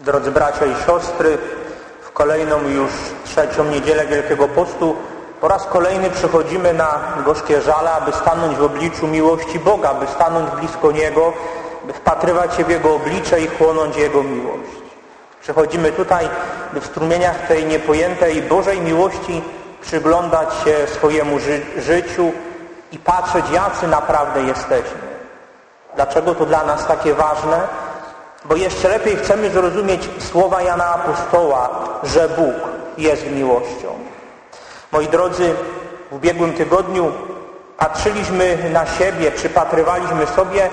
Drodzy bracia i siostry, w kolejną już trzecią niedzielę Wielkiego Postu po raz kolejny przychodzimy na gorzkie żale, aby stanąć w obliczu miłości Boga, by stanąć blisko Niego, by wpatrywać się w Jego oblicze i chłonąć Jego miłość. Przychodzimy tutaj, by w strumieniach tej niepojętej Bożej miłości przyglądać się swojemu ży życiu i patrzeć, jacy naprawdę jesteśmy. Dlaczego to dla nas takie ważne? Bo jeszcze lepiej chcemy zrozumieć słowa Jana Apostoła, że Bóg jest miłością. Moi drodzy, w ubiegłym tygodniu patrzyliśmy na siebie, przypatrywaliśmy sobie,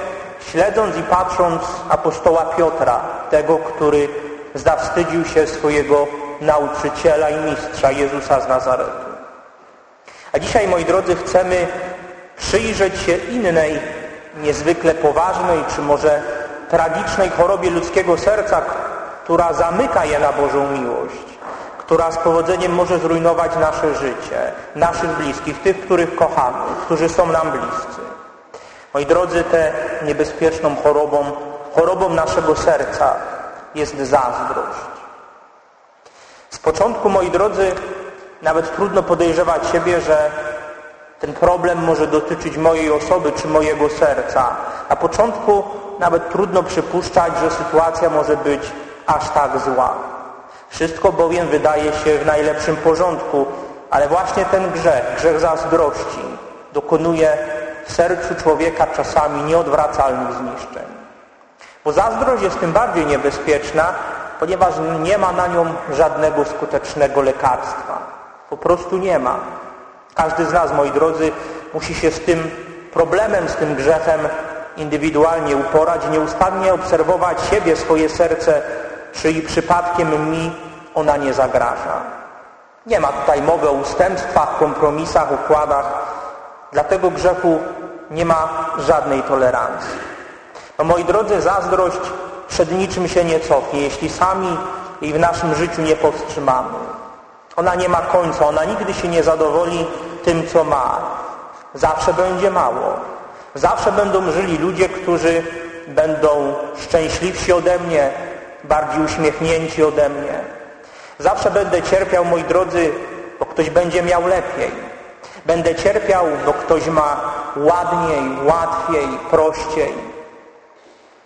śledząc i patrząc apostoła Piotra, tego, który zawstydził się swojego nauczyciela i mistrza Jezusa z Nazaretu. A dzisiaj, moi drodzy, chcemy przyjrzeć się innej, niezwykle poważnej, czy może tragicznej chorobie ludzkiego serca, która zamyka je na Bożą miłość, która z powodzeniem może zrujnować nasze życie, naszych bliskich, tych, których kochamy, którzy są nam bliscy. Moi drodzy, tę niebezpieczną chorobą, chorobą naszego serca jest zazdrość. Z początku, moi drodzy, nawet trudno podejrzewać siebie, że ten problem może dotyczyć mojej osoby czy mojego serca. Na początku nawet trudno przypuszczać, że sytuacja może być aż tak zła. Wszystko bowiem wydaje się w najlepszym porządku, ale właśnie ten grzech, grzech zazdrości dokonuje w sercu człowieka czasami nieodwracalnych zniszczeń. Bo zazdrość jest tym bardziej niebezpieczna, ponieważ nie ma na nią żadnego skutecznego lekarstwa. Po prostu nie ma. Każdy z nas, moi drodzy, musi się z tym problemem, z tym grzechem indywidualnie uporać, nieustannie obserwować siebie, swoje serce, czy i przypadkiem mi ona nie zagraża. Nie ma tutaj mowy o ustępstwach, kompromisach, układach. Dla tego grzechu nie ma żadnej tolerancji. No moi drodzy, zazdrość przed niczym się nie cofnie, jeśli sami jej w naszym życiu nie powstrzymamy. Ona nie ma końca, ona nigdy się nie zadowoli tym, co ma. Zawsze będzie mało. Zawsze będą żyli ludzie, którzy będą szczęśliwsi ode mnie, bardziej uśmiechnięci ode mnie. Zawsze będę cierpiał, moi drodzy, bo ktoś będzie miał lepiej. Będę cierpiał, bo ktoś ma ładniej, łatwiej, prościej.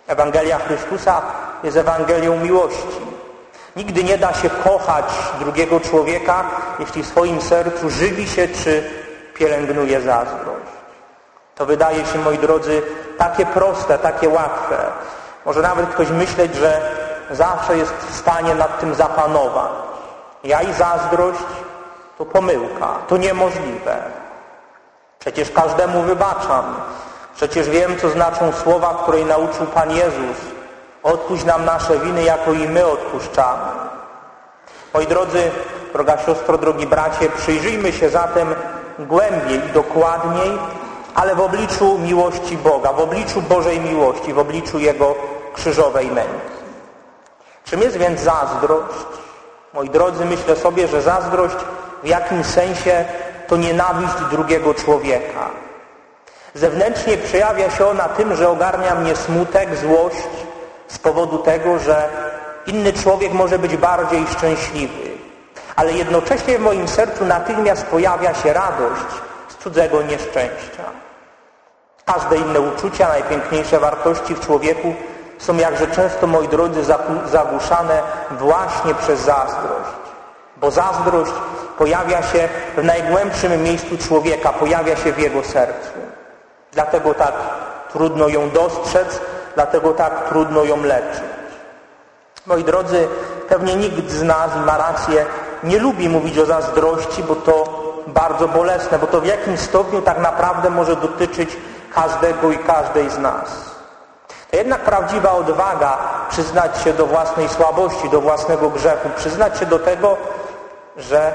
Ewangelia Chrystusa jest Ewangelią miłości. Nigdy nie da się kochać drugiego człowieka, jeśli w swoim sercu żywi się czy pielęgnuje zazdrość. To wydaje się, moi drodzy, takie proste, takie łatwe. Może nawet ktoś myśleć, że zawsze jest w stanie nad tym zapanować. Ja i zazdrość to pomyłka, to niemożliwe. Przecież każdemu wybaczam. Przecież wiem, co znaczą słowa, której nauczył Pan Jezus. Odpuść nam nasze winy, jako i my odpuszczamy. Moi drodzy, droga siostro, drogi bracie, przyjrzyjmy się zatem głębiej i dokładniej ale w obliczu miłości Boga, w obliczu Bożej miłości, w obliczu Jego krzyżowej męki. Czym jest więc zazdrość? Moi drodzy, myślę sobie, że zazdrość w jakimś sensie to nienawiść drugiego człowieka. Zewnętrznie przejawia się ona tym, że ogarnia mnie smutek, złość z powodu tego, że inny człowiek może być bardziej szczęśliwy. Ale jednocześnie w moim sercu natychmiast pojawia się radość z cudzego nieszczęścia. Każde inne uczucia, najpiękniejsze wartości w człowieku są jakże często, moi drodzy, zagłuszane właśnie przez zazdrość. Bo zazdrość pojawia się w najgłębszym miejscu człowieka, pojawia się w jego sercu. Dlatego tak trudno ją dostrzec, dlatego tak trudno ją leczyć. Moi drodzy, pewnie nikt z nas ma rację, nie lubi mówić o zazdrości, bo to bardzo bolesne, bo to w jakimś stopniu tak naprawdę może dotyczyć każdego i każdej z nas. To jednak prawdziwa odwaga przyznać się do własnej słabości, do własnego grzechu, przyznać się do tego, że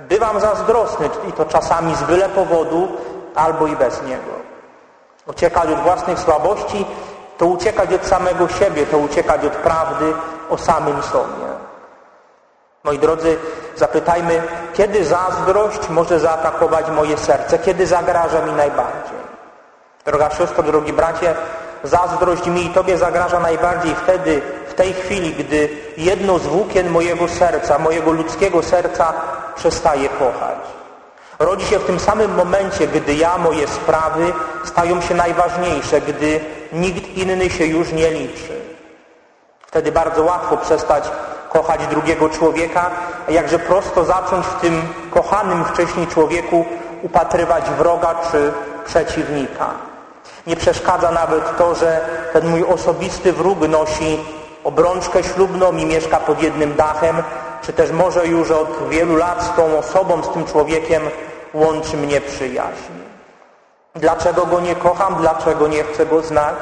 bywam zazdrosny i to czasami z byle powodu albo i bez niego. Uciekać od własnych słabości to uciekać od samego siebie, to uciekać od prawdy o samym sobie. Moi drodzy, zapytajmy, kiedy zazdrość może zaatakować moje serce, kiedy zagraża mi najbardziej. Droga siostro, drogi bracie, zazdrość mi i Tobie zagraża najbardziej wtedy, w tej chwili, gdy jedno z włókien mojego serca, mojego ludzkiego serca przestaje kochać. Rodzi się w tym samym momencie, gdy ja, moje sprawy stają się najważniejsze, gdy nikt inny się już nie liczy. Wtedy bardzo łatwo przestać kochać drugiego człowieka, a jakże prosto zacząć w tym kochanym wcześniej człowieku upatrywać wroga czy przeciwnika. Nie przeszkadza nawet to, że ten mój osobisty wróg nosi obrączkę ślubną i mieszka pod jednym dachem, czy też może już od wielu lat z tą osobą, z tym człowiekiem łączy mnie przyjaźń. Dlaczego go nie kocham? Dlaczego nie chcę go znać?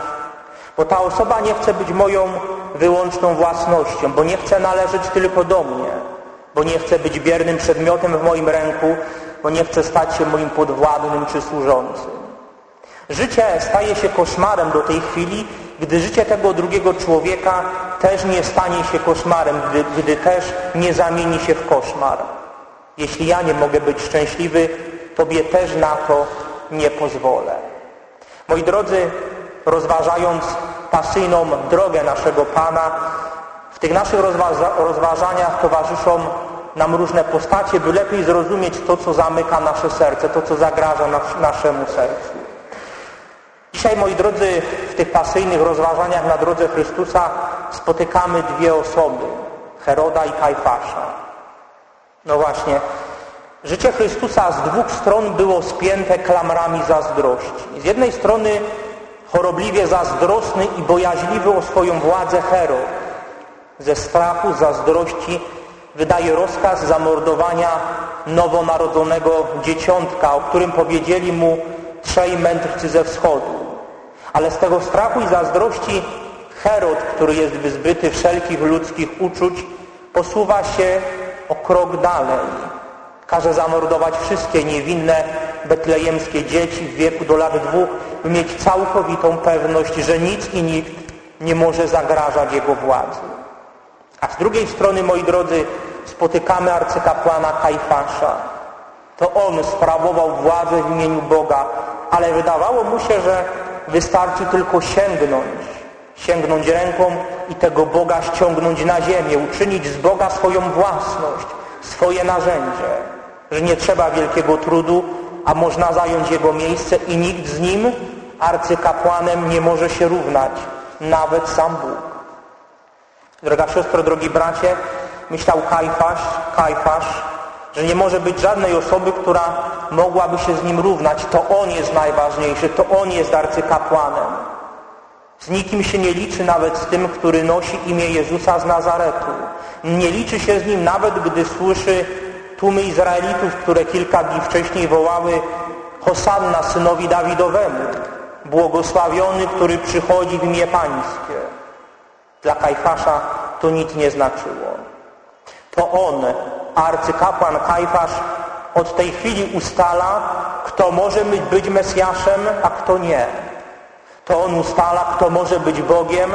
Bo ta osoba nie chce być moją wyłączną własnością, bo nie chce należeć tylko do mnie, bo nie chce być biernym przedmiotem w moim ręku, bo nie chce stać się moim podwładnym czy służącym. Życie staje się koszmarem do tej chwili, gdy życie tego drugiego człowieka też nie stanie się koszmarem, gdy, gdy też nie zamieni się w koszmar. Jeśli ja nie mogę być szczęśliwy, Tobie też na to nie pozwolę. Moi drodzy, rozważając pasyjną drogę naszego Pana, w tych naszych rozważaniach towarzyszą nam różne postacie, by lepiej zrozumieć to, co zamyka nasze serce, to, co zagraża naszemu sercu. Dzisiaj, moi drodzy, w tych pasyjnych rozważaniach na drodze Chrystusa spotykamy dwie osoby, Heroda i Kajfasza. No właśnie, życie Chrystusa z dwóch stron było spięte klamrami zazdrości. Z jednej strony chorobliwie zazdrosny i bojaźliwy o swoją władzę Herod. Ze strachu, zazdrości wydaje rozkaz zamordowania nowonarodzonego dzieciątka, o którym powiedzieli mu trzej mędrcy ze wschodu. Ale z tego strachu i zazdrości Herod, który jest wyzbyty wszelkich ludzkich uczuć, posuwa się o krok dalej. Każe zamordować wszystkie niewinne betlejemskie dzieci w wieku do lat dwóch, by mieć całkowitą pewność, że nic i nikt nie może zagrażać jego władzy. A z drugiej strony, moi drodzy, spotykamy arcykapłana Kajfasza. To on sprawował władzę w imieniu Boga, ale wydawało mu się, że wystarczy tylko sięgnąć, sięgnąć ręką i tego Boga ściągnąć na ziemię, uczynić z Boga swoją własność, swoje narzędzie, że nie trzeba wielkiego trudu, a można zająć Jego miejsce i nikt z Nim, arcykapłanem, nie może się równać, nawet sam Bóg. Droga siostro, drogi bracie, myślał Kajfasz, Kajfasz, że nie może być żadnej osoby, która mogłaby się z nim równać. To on jest najważniejszy, to on jest arcykapłanem. Z nikim się nie liczy nawet z tym, który nosi imię Jezusa z Nazaretu. Nie liczy się z nim nawet, gdy słyszy tłumy Izraelitów, które kilka dni wcześniej wołały Hosanna synowi Dawidowemu, błogosławiony, który przychodzi w imię Pańskie. Dla Kajfasza to nic nie znaczyło. To on, arcykapłan Kajfasz, od tej chwili ustala, kto może być Mesjaszem, a kto nie. To on ustala, kto może być Bogiem,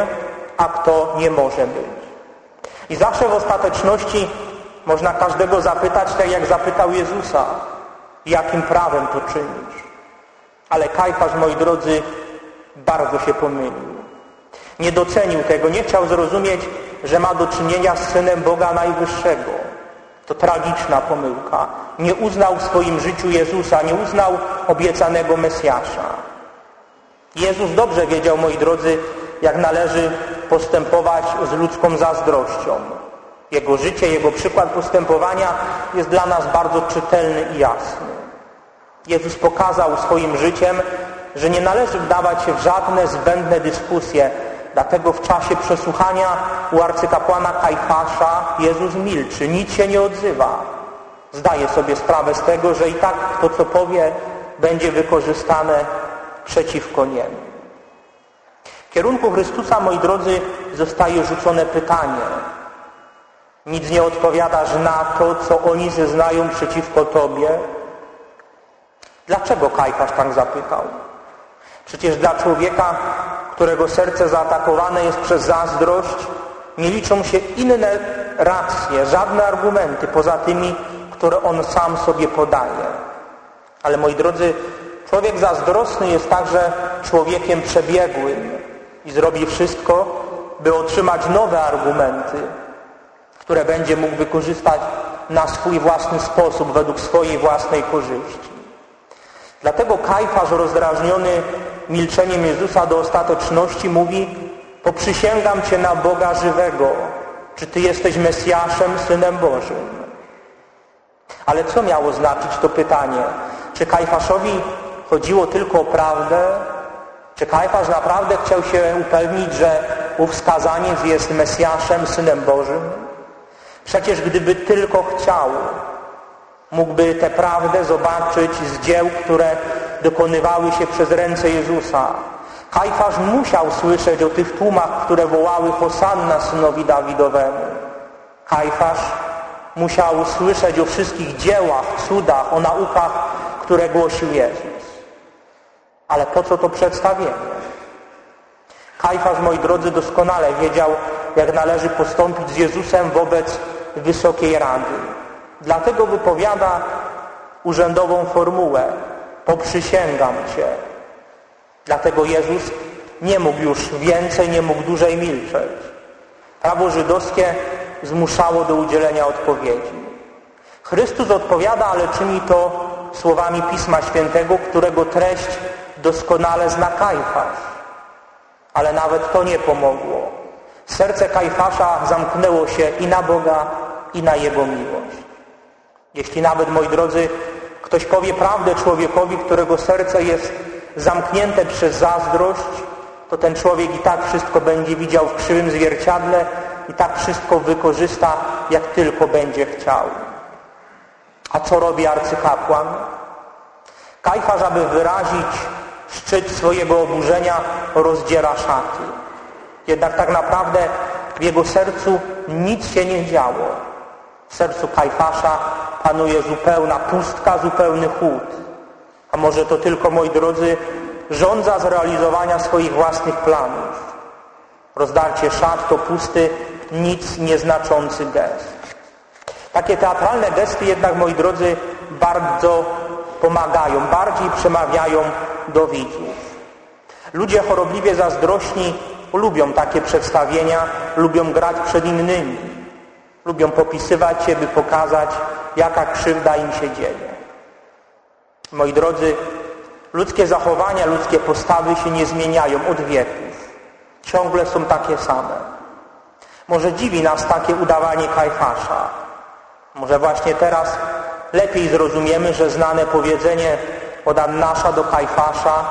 a kto nie może być. I zawsze w ostateczności można każdego zapytać, tak jak zapytał Jezusa, jakim prawem to czynisz. Ale Kajfasz, moi drodzy, bardzo się pomylił. Nie docenił tego, nie chciał zrozumieć, że ma do czynienia z Synem Boga Najwyższego. To tragiczna pomyłka. Nie uznał w swoim życiu Jezusa, nie uznał obiecanego Mesjasza. Jezus dobrze wiedział, moi drodzy, jak należy postępować z ludzką zazdrością. Jego życie, Jego przykład postępowania jest dla nas bardzo czytelny i jasny. Jezus pokazał swoim życiem, że nie należy wdawać się w żadne zbędne dyskusje. Dlatego w czasie przesłuchania u arcykapłana Kajfasza Jezus milczy, nic się nie odzywa. Zdaje sobie sprawę z tego, że i tak to, co powie, będzie wykorzystane przeciwko niemu. W kierunku Chrystusa, moi drodzy, zostaje rzucone pytanie. Nic nie odpowiadasz na to, co oni zeznają przeciwko Tobie? Dlaczego Kajfasz tak zapytał? Przecież dla człowieka, którego serce zaatakowane jest przez zazdrość, nie liczą się inne racje, żadne argumenty poza tymi, które on sam sobie podaje. Ale moi drodzy, człowiek zazdrosny jest także człowiekiem przebiegłym. i zrobi wszystko, by otrzymać nowe argumenty, które będzie mógł wykorzystać na swój własny sposób, według swojej własnej korzyści. Dlatego Kajfasz rozdrażniony milczeniem Jezusa do ostateczności mówi poprzysięgam Cię na Boga żywego, czy Ty jesteś Mesjaszem, Synem Bożym. Ale co miało znaczyć to pytanie? Czy Kajfaszowi chodziło tylko o prawdę? Czy Kajfasz naprawdę chciał się upewnić, że ów skazaniec jest Mesjaszem, Synem Bożym? Przecież gdyby tylko chciał, mógłby tę prawdę zobaczyć z dzieł, które dokonywały się przez ręce Jezusa. Kajfasz musiał słyszeć o tych tłumach, które wołały Hosanna synowi Dawidowemu. Kajfasz musiał słyszeć o wszystkich dziełach, cudach, o naukach, które głosił Jezus. Ale po co to przedstawienie? Kajfasz, moi drodzy, doskonale wiedział, jak należy postąpić z Jezusem wobec Wysokiej Rady. Dlatego wypowiada urzędową formułę poprzysięgam Cię. Dlatego Jezus nie mógł już więcej, nie mógł dłużej milczeć. Prawo żydowskie zmuszało do udzielenia odpowiedzi. Chrystus odpowiada, ale czyni to słowami Pisma Świętego, którego treść doskonale zna Kajfasz. Ale nawet to nie pomogło. Serce Kajfasza zamknęło się i na Boga, i na Jego miłość. Jeśli nawet, moi drodzy, ktoś powie prawdę człowiekowi, którego serce jest zamknięte przez zazdrość, to ten człowiek i tak wszystko będzie widział w krzywym zwierciadle i tak wszystko wykorzysta, jak tylko będzie chciał. A co robi arcykapłan? Kajfarz, aby wyrazić szczyt swojego oburzenia, rozdziera szaty. Jednak tak naprawdę w jego sercu nic się nie działo. W sercu Kajfasza panuje zupełna pustka, zupełny chłód. A może to tylko, moi drodzy, żądza zrealizowania swoich własnych planów. Rozdarcie szat to pusty, nic nieznaczący gest. Takie teatralne gesty jednak, moi drodzy, bardzo pomagają, bardziej przemawiają do widzów. Ludzie chorobliwie zazdrośni lubią takie przedstawienia, lubią grać przed innymi. Lubią popisywać się, by pokazać, jaka krzywda im się dzieje. Moi drodzy, ludzkie zachowania, ludzkie postawy się nie zmieniają od wieków. Ciągle są takie same. Może dziwi nas takie udawanie Kajfasza. Może właśnie teraz lepiej zrozumiemy, że znane powiedzenie od Annasza do Kajfasza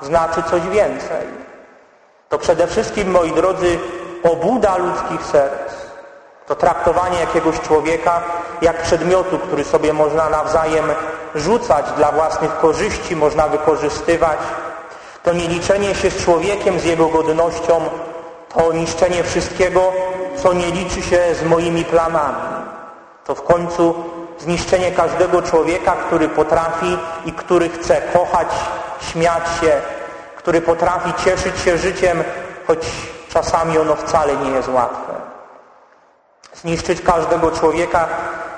znaczy coś więcej. To przede wszystkim, moi drodzy, obuda ludzkich serc. To traktowanie jakiegoś człowieka jak przedmiotu, który sobie można nawzajem rzucać dla własnych korzyści, można wykorzystywać. To nie liczenie się z człowiekiem, z jego godnością, to niszczenie wszystkiego, co nie liczy się z moimi planami. To w końcu zniszczenie każdego człowieka, który potrafi i który chce kochać, śmiać się, który potrafi cieszyć się życiem, choć czasami ono wcale nie jest łatwe. Zniszczyć każdego człowieka,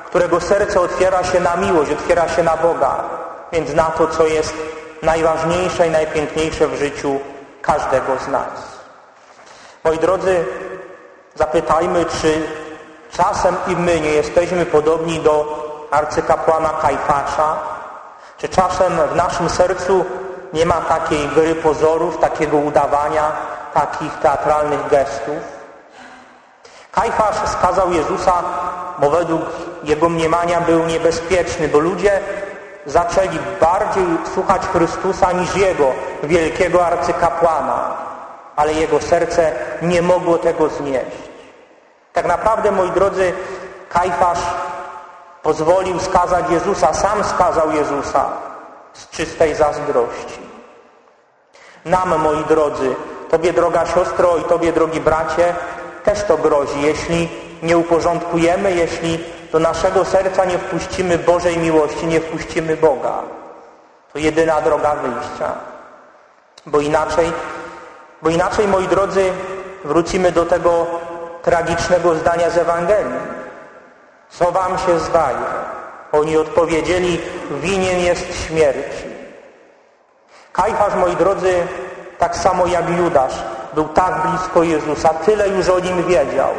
którego serce otwiera się na miłość, otwiera się na Boga, więc na to, co jest najważniejsze i najpiękniejsze w życiu każdego z nas. Moi drodzy, zapytajmy, czy czasem i my nie jesteśmy podobni do arcykapłana Kajfasza, czy czasem w naszym sercu nie ma takiej gry pozorów, takiego udawania, takich teatralnych gestów. Kajfasz skazał Jezusa, bo według jego mniemania był niebezpieczny, bo ludzie zaczęli bardziej słuchać Chrystusa niż Jego, wielkiego arcykapłana. Ale jego serce nie mogło tego znieść. Tak naprawdę, moi drodzy, Kajfasz pozwolił skazać Jezusa, sam skazał Jezusa z czystej zazdrości. Nam, moi drodzy, Tobie droga siostro i Tobie drogi bracie, też to grozi, jeśli nie uporządkujemy, jeśli do naszego serca nie wpuścimy Bożej miłości, nie wpuścimy Boga. To jedyna droga wyjścia. Bo inaczej, bo inaczej, moi drodzy, wrócimy do tego tragicznego zdania z Ewangelii. Co wam się zdaje? Oni odpowiedzieli, winien jest śmierci. Kajfasz, moi drodzy, tak samo jak Judasz, był tak blisko Jezusa, tyle już o Nim wiedział,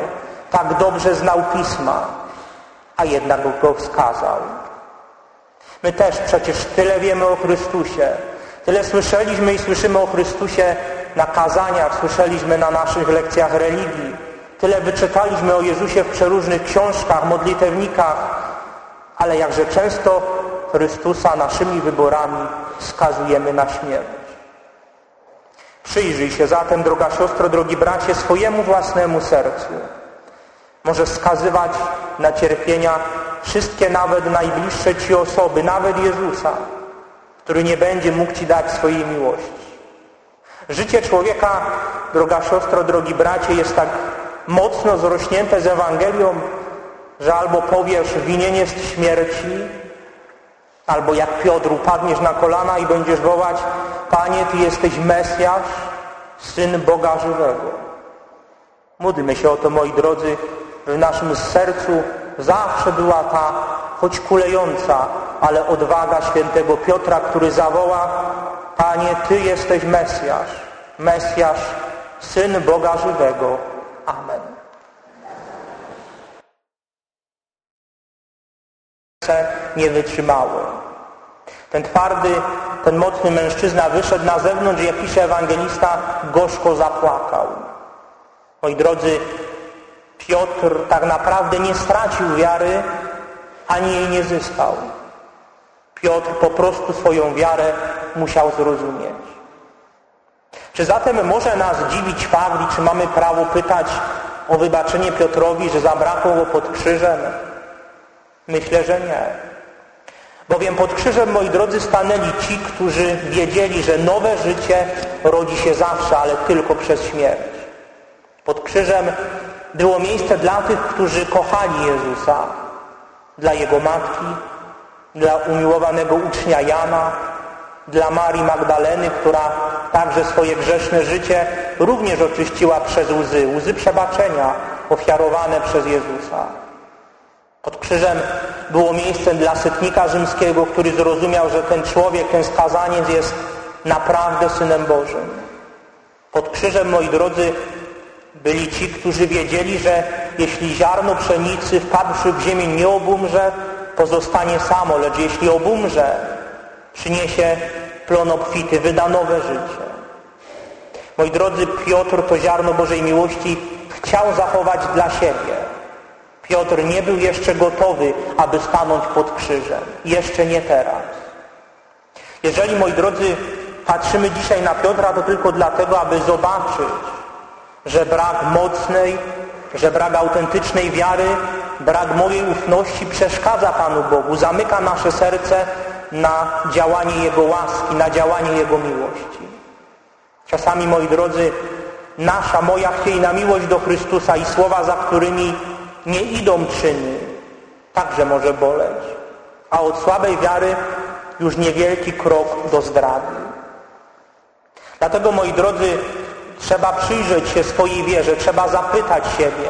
tak dobrze znał Pisma, a jednak go wskazał. My też przecież tyle wiemy o Chrystusie, tyle słyszeliśmy i słyszymy o Chrystusie na kazaniach, słyszeliśmy na naszych lekcjach religii, tyle wyczytaliśmy o Jezusie w przeróżnych książkach, modlitewnikach, ale jakże często Chrystusa naszymi wyborami skazujemy na śmierć. Przyjrzyj się zatem, droga siostro, drogi bracie, swojemu własnemu sercu. Może skazywać na cierpienia wszystkie nawet najbliższe Ci osoby, nawet Jezusa, który nie będzie mógł Ci dać swojej miłości. Życie człowieka, droga siostro, drogi bracie, jest tak mocno zrośnięte z Ewangelią, że albo powiesz, winienie jest śmierci, albo jak Piotr upadniesz na kolana i będziesz wołać, Panie, Ty jesteś Mesjasz, Syn Boga żywego. Módlmy się o to, moi drodzy, w naszym sercu zawsze była ta, choć kulejąca, ale odwaga świętego Piotra, który zawoła, Panie, Ty jesteś Mesjasz, Mesjasz, Syn Boga żywego. Amen. Nie wytrzymały. Ten twardy, ten mocny mężczyzna wyszedł na zewnątrz, jak pisze ewangelista, gorzko zapłakał. Moi drodzy, Piotr tak naprawdę nie stracił wiary, ani jej nie zyskał. Piotr po prostu swoją wiarę musiał zrozumieć. Czy zatem może nas dziwić fakt czy mamy prawo pytać o wybaczenie Piotrowi, że zabrakło go pod krzyżem? Myślę, że nie. Bowiem pod krzyżem, moi drodzy, stanęli ci, którzy wiedzieli, że nowe życie rodzi się zawsze, ale tylko przez śmierć. Pod krzyżem było miejsce dla tych, którzy kochali Jezusa, dla Jego matki, dla umiłowanego ucznia Jana, dla Marii Magdaleny, która także swoje grzeszne życie również oczyściła przez łzy, łzy przebaczenia ofiarowane przez Jezusa. Pod krzyżem było miejsce dla setnika rzymskiego, który zrozumiał, że ten człowiek, ten skazaniec jest naprawdę Synem Bożym. Pod krzyżem, moi drodzy, byli ci, którzy wiedzieli, że jeśli ziarno pszenicy wpadłszy w ziemię nie obumrze, pozostanie samo, lecz jeśli obumrze, przyniesie plon obfity, wyda nowe życie. Moi drodzy, Piotr to ziarno Bożej miłości chciał zachować dla siebie. Piotr nie był jeszcze gotowy, aby stanąć pod krzyżem. Jeszcze nie teraz. Jeżeli, moi drodzy, patrzymy dzisiaj na Piotra, to tylko dlatego, aby zobaczyć, że brak mocnej, że brak autentycznej wiary, brak mojej ufności przeszkadza Panu Bogu, zamyka nasze serce na działanie Jego łaski, na działanie Jego miłości. Czasami, moi drodzy, nasza, moja chwiejna miłość do Chrystusa i słowa, za którymi nie idą czyny, także może boleć. A od słabej wiary już niewielki krok do zdrady. Dlatego, moi drodzy, trzeba przyjrzeć się swojej wierze, trzeba zapytać siebie,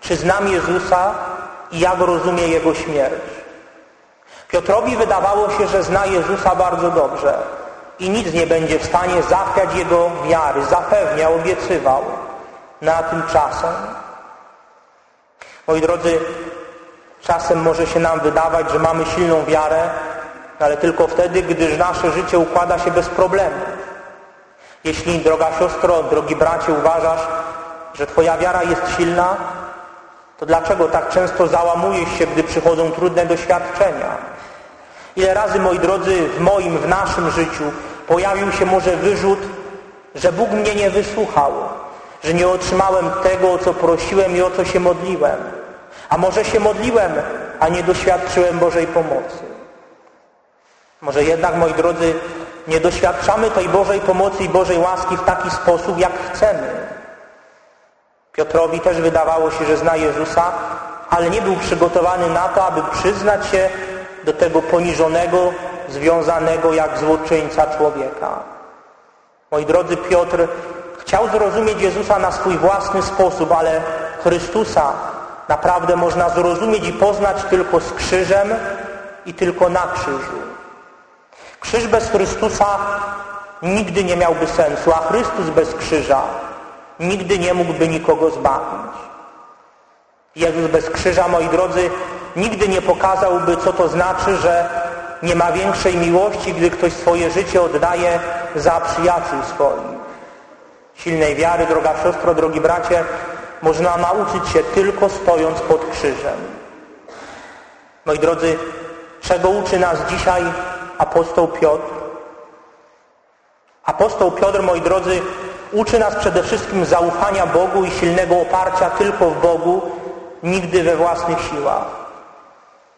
czy znam Jezusa i jak rozumie Jego śmierć. Piotrowi wydawało się, że zna Jezusa bardzo dobrze i nic nie będzie w stanie zachwiać Jego wiary. Zapewniał, obiecywał. Na tymczasem Moi drodzy, czasem może się nam wydawać, że mamy silną wiarę, ale tylko wtedy, gdyż nasze życie układa się bez problemów. Jeśli, droga siostro, drogi bracie, uważasz, że Twoja wiara jest silna, to dlaczego tak często załamujesz się, gdy przychodzą trudne doświadczenia? Ile razy, moi drodzy, w moim, w naszym życiu pojawił się może wyrzut, że Bóg mnie nie wysłuchał, że nie otrzymałem tego, o co prosiłem i o co się modliłem. A może się modliłem, a nie doświadczyłem Bożej pomocy. Może jednak, moi drodzy, nie doświadczamy tej Bożej pomocy i Bożej łaski w taki sposób, jak chcemy. Piotrowi też wydawało się, że zna Jezusa, ale nie był przygotowany na to, aby przyznać się do tego poniżonego, związanego jak złoczyńca człowieka. Moi drodzy, Piotr chciał zrozumieć Jezusa na swój własny sposób, ale Chrystusa naprawdę można zrozumieć i poznać tylko z krzyżem i tylko na krzyżu. Krzyż bez Chrystusa nigdy nie miałby sensu, a Chrystus bez krzyża nigdy nie mógłby nikogo zbawić. Jezus bez krzyża, moi drodzy, nigdy nie pokazałby, co to znaczy, że nie ma większej miłości, gdy ktoś swoje życie oddaje za przyjaciół swoich. Silnej wiary, droga siostro, drogi bracie, można nauczyć się tylko stojąc pod krzyżem. Moi drodzy, czego uczy nas dzisiaj apostoł Piotr? Apostoł Piotr, moi drodzy, uczy nas przede wszystkim zaufania Bogu i silnego oparcia tylko w Bogu, nigdy we własnych siłach.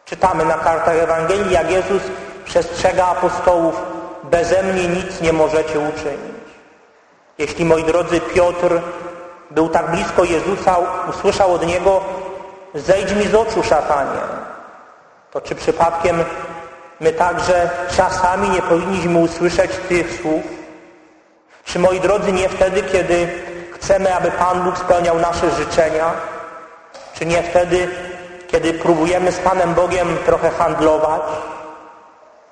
Czytamy na kartach Ewangelii, jak Jezus przestrzega apostołów, beze mnie nic nie możecie uczynić. Jeśli, moi drodzy, Piotr był tak blisko Jezusa, usłyszał od Niego, zejdź mi z oczu, szatanie. To czy przypadkiem my także czasami nie powinniśmy usłyszeć tych słów? Czy, moi drodzy, nie wtedy, kiedy chcemy, aby Pan Bóg spełniał nasze życzenia? Czy nie wtedy, kiedy próbujemy z Panem Bogiem trochę handlować?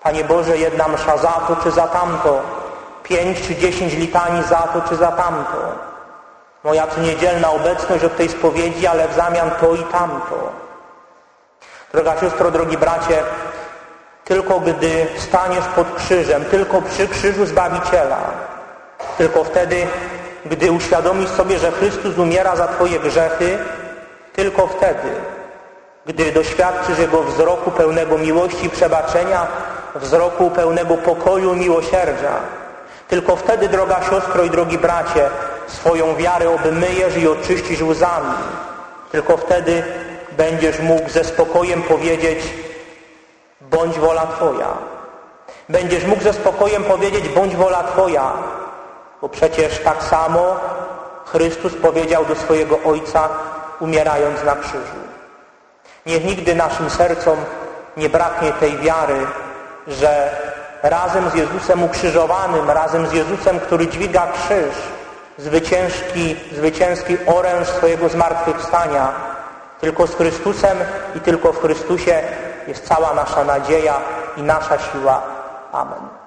Panie Boże, jedna msza za to czy za tamto, pięć czy dziesięć litanii za to czy za tamto. Moja tu niedzielna obecność od tej spowiedzi, ale w zamian to i tamto. Droga siostro, drogi bracie, tylko gdy staniesz pod krzyżem, tylko przy krzyżu Zbawiciela, tylko wtedy, gdy uświadomisz sobie, że Chrystus umiera za Twoje grzechy, tylko wtedy, gdy doświadczysz Jego wzroku pełnego miłości i przebaczenia, wzroku pełnego pokoju i miłosierdzia, tylko wtedy, droga siostro i drogi bracie, swoją wiarę obmyjesz i oczyścisz łzami. Tylko wtedy będziesz mógł ze spokojem powiedzieć bądź wola Twoja. Będziesz mógł ze spokojem powiedzieć bądź wola Twoja, bo przecież tak samo Chrystus powiedział do swojego Ojca umierając na krzyżu. Niech nigdy naszym sercom nie braknie tej wiary, że razem z Jezusem ukrzyżowanym, razem z Jezusem, który dźwiga krzyż, zwycięski, zwycięski oręż swojego zmartwychwstania, tylko z Chrystusem i tylko w Chrystusie jest cała nasza nadzieja i nasza siła. Amen.